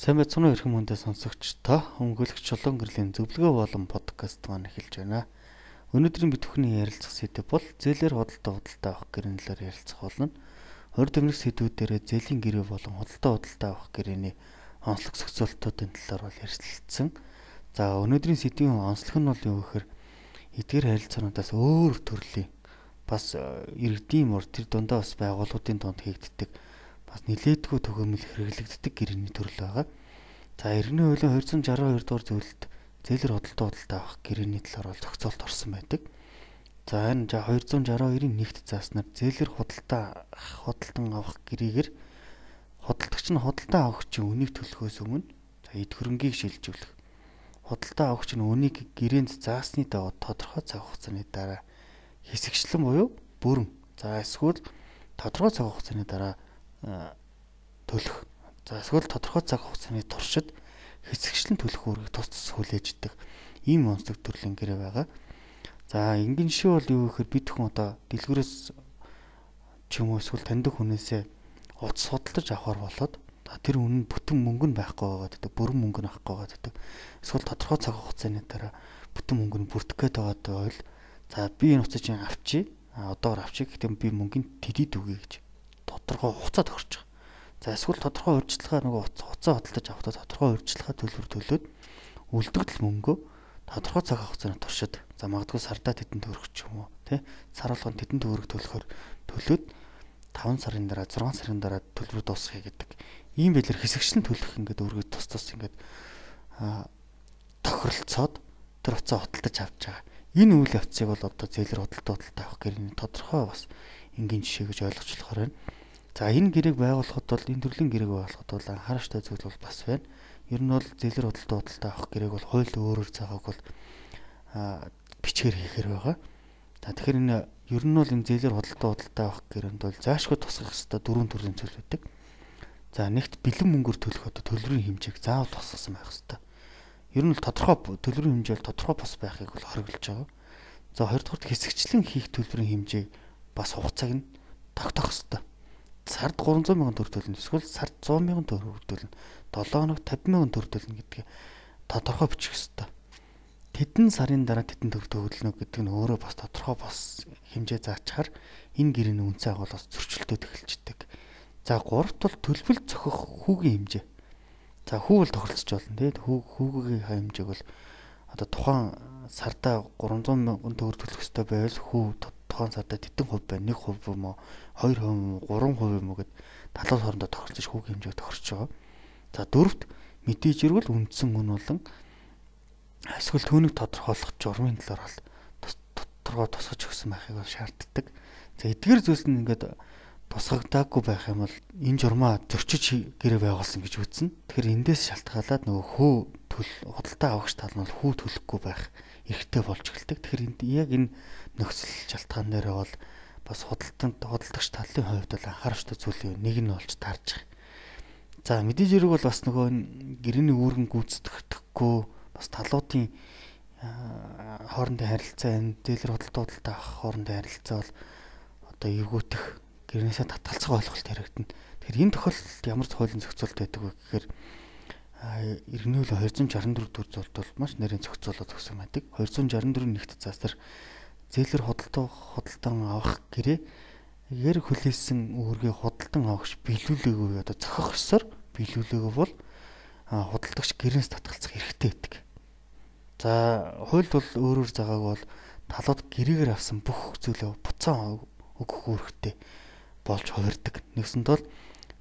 Сайн байцгаана уу эрхэм хүндээ сонсогчдоо. Өнгөлөгч чулуун гэрлийн зөвлөгөө болон подкаст маань эхэлж байна. Өнөөдрийн бид бүхний ярилцах сэдэв бол зээлэр худалдаа худалдаа авах гэрэн талаар ярилцах болно. 20 төгрөг сэдвүүдээр зээлийн гэрээ болон худалдаа худалдаа авах гэрээний онцлог зохицуултуудын талаар бол ярилцсан. За өнөөдрийн сэдвийн онцлог нь бол юу гэхээр эдгээр харилцаануудаас өөр төрлийн бас э, иргэдийн мөр тэр дундаа бас байгууллагуудын донд хийгддэг бас нилээдгүй төгөөмөл хэрэглэгддэг гэрээний төрөл байгаа. За иргэний хуулийн 262 дугаар зөвлөлд зээлэр хөдөлтөө худалдаа авах гэрээний талаар бол зохицуулт орсон байдаг. За энэ 262-ийн нэгт зааснаар зээлэр худалдаа худалдан авах гэрээгээр худалдагч нь худалдаа авахчийн үнийг төлөхөөс өмнө за эд хөрөнгийг шилжүүлэх. Худалдаа авахч нь үнийг гэрээнд заасны дагуу тодорхой цаг хугацааны дараа хэсэгчлэн буюу бүрэн за эсвэл тодорхой цаг хугацааны дараа төлөх. За эсвэл тодорхой цаг хугацааны туршид хэсэгчлэн төлөх үүргийг тус тус хүлээж идэх. Ийм онцлог төрлийн гэрээ байгаа. За энгийн жишээ бол юу гэхээр бид хүн одоо дэлгүүрээс ч юм уу эсвэл таньдаг хүнээсээ утас судалдаж авахар болоод тэр үнэн бүтэн мөнгө нь байхгүй байгаа гэдэг бүрэн мөнгө нь авахгүй байгаа гэдэг эсвэл тодорхой цаг хугацааны дараа бүтэн мөнгө нь бүрдэх гээд байгаа бол за би энэ чинь авчи. А одоор авчи. Гэхдээ би мөнгөнд тэдийд үгүй гэж тодорхой хугацаа тохирч байгаа. За эсвэл тодорхой урьдчилгаа нөгөө хугацаа хөдөлж авахдаа тодорхой урьдчилгаа төлбөр төлөөд үлдэгдэл мөнгөө тодорхой цаг хугацааны туршид за магадгүй сардаа тэдэн төгрөг ч юм уу тий сар болгон тэдэн төгрөг төлөхөөр төлөөд 5 сарын дараа 6 сарын дараа төлбөр дуусгахыг гэдэг ийм байлэр хэсэгчлэн төлөх ингээд өөргөө тус тус ингээд тохиролцоод тэр уцаа худалдаж авч байгаа. Энэ үйл явцыг бол одоо зээлэр худалдаа худалдаа авах гэрний тодорхой бас энгийн жишээ гэж ойлгочлохоор байна. За энэ гэрээг байгуулахад бол энэ төрлийн гэрээг байгуулахад бол анхааралтай зүйл бол бас байна. Ер нь бол зэлэр худалдаа худалдаа авах гэрээг бол хууль өөрөөр заагааг бол бичгээр хийхээр байгаа. За тэгэхээр энэ ер нь бол энэ зэлэр худалдаа худалдаа авах гэрээнд бол заашгүй тусгах ёстой дөрвөн төрлийн зүйл байдаг. За нэгт бэлэн мөнгөөр төлөх одоо төлбөрийн хэмжээг заавал тусгасан байх ёстой. Ер нь бол тодорхой төлбөрийн хэмжээ бол тодорхой бос байхыг бол хориглож байгаа. За хоёрдугаар хэсэгчлэн хийх төлбөрийн хэмжээг бас хугацааг нь тогтоох ёстой сард 300 мянган төгрөг төлнө эсвэл сард 100 мянган төгрөг төлнө 7 хоног 50 мянган төгрөг төлнө гэдгийг тодорхой бичих ёстой. Тэдэн сарын дараа тэдэн төгрөг төгөлнө гэдэг нь өөрөө бас тодорхой бас хэмжээ заачаар энэ гэрээний үнцэн агуулгаас зөрчилдөд эхэлждэг. За гуравт бол төлбөл зохих хүүгийн хэмжээ. За хүү бол тохиролцож болно тийм хүү хүүгийн хэмжээг бол одоо тухайн сардаа 300 мянган төгрөг төлөх ёстой байвал хүү тухайн сарда тэтэн хувь байна. 1% юм уу, 2% юм уу, 3% юм уу гэд талууд хоорондоо тохиролцож хүүгийн хэмжээг тохирч байгаа. За дөрөвт мэдээж ирвэл үндсэн үн болон эсвэл түүнийг тодорхойлох журмын талаар бол тодорхой тусгаж өгсөн байхыг бол шаарддаг. За эдгээр зүйлс нь ингээд тусгагдаагүй байх юм бол энэ журмаа зөрчиж гэрээ байгуулсан гэж үзнэ. Тэгэхээр эндээс шалтгаалаад нөгөө хөө төл худалдаа авахч тал нь бол хүү төлөхгүй байх эрхтэй болж эхэлдэг. Тэгэхээр яг энэ нөхцөл шалтгаан дээр бол бас худалдаанд худалдагч талын хувьд бол анхаарахтай зүйлийн нэг нь болж таарж байгаа. За мэдээж хэрэг бол бас нөгөө гэрээний үүргэн гүйцэтгэхгүй бас талуудын хоорондын харилцаа энэ дээлэр худалдаа худалдаа авах хоорондын харилцаа бол одоо эвгүүтэх гэрнээсээ татгалцах ойлголт яригдана. Тэгэхээр энэ тохиолдолд ямар хуулийн зохицуулт байдаг вэ гэхээр хууль 264 төр золд бол маш нарийн зохицуулаад өгсөн байдаг. 264 нэгт заасаар зээлэр худалдаа худалдан авах гэрээ гэр хүлээсэн үүргээ худалдан авахч биелүүлээгүй одоо зохих ёсоор биелүүлээгүй бол худалдагч гэрээс татгалзах эрхтэй байдаг. За хуульд бол өөрөөр заагааг бол талууд гэрээгээр авсан бүх зүйлээ буцаа өгөх үүрэгтэй болж хувирдаг. Нэгсэнд бол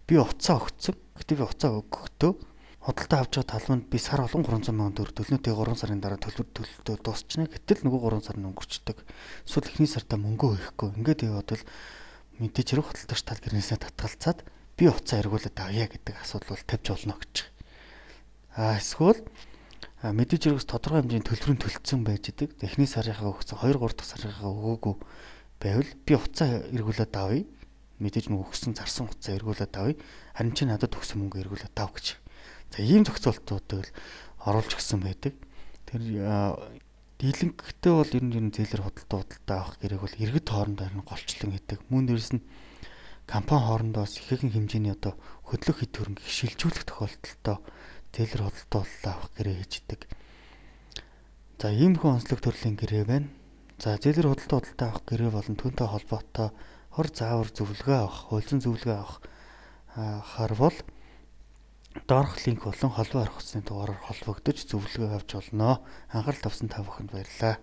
би уцаа өгцөн. Гэтэ би уцаа өгөхдөө худалдаа авч байгаа талбанд би сар болгон 300 сая төгрөг төлнө. Тэгээ 3 сарын дараа төлбөр төлөлтөө дуусчихна. Гэтэл нөгөө 3 сар нь өнгөрчдөг. Эсвэл эхний сартаа мөнгөө өгөхгүй. Ингээд яваад бол мэдээж хэрэг худалдагч тал гэрнээсээ татгалцаад би уцаа эргүүлээд авъя гэдэг асуудал бол тавьж болно гэж. Аа эсвэл мэдээж хэрэгс тодорхой хэмжээний төлбөрийн төлцсөн байж идэг. Эхний сарынхаа өгсөн 2 3 дахь сарынхаа өгөөгүй байвал би уцаа эргүүлээд авъя. Мэдээж мөнгө өгсөн зарсан уцаа эргүүлээд авъя. Харин чи надад өгсөн мөнгө эргүүлээд ав гэж За ийм зохицуултуудыг л оруулж гисэн байдаг. Тэр дийлэнхтэй бол ер нь ер нь зээлэр худалдаа худалдаа авах гэрээг бол иргэд хоорондоо харин голчлон хийдэг. Мөн дээрс нь компани хоорондоо бас ихээхэн хэмжээний одоо хөдлөх хэд хөрөнгө шилжүүлэх тохиолдолтой зээлэр худалдаа авах гэрээ хийждэг. За иймэрхүү онцлог төрлийн гэрээ байна. За зээлэр худалдаа худалдаа авах гэрээ болон түүнтэй холбоотой хор заавар зөвлөгөө авах, хуульцан зөвлөгөө авах харвал доорх линк болон холбоо орох утасны дугаараар холбогдож зөвлөгөө авч болно. Анхаарал тавьсан та бүхэнд баярлалаа.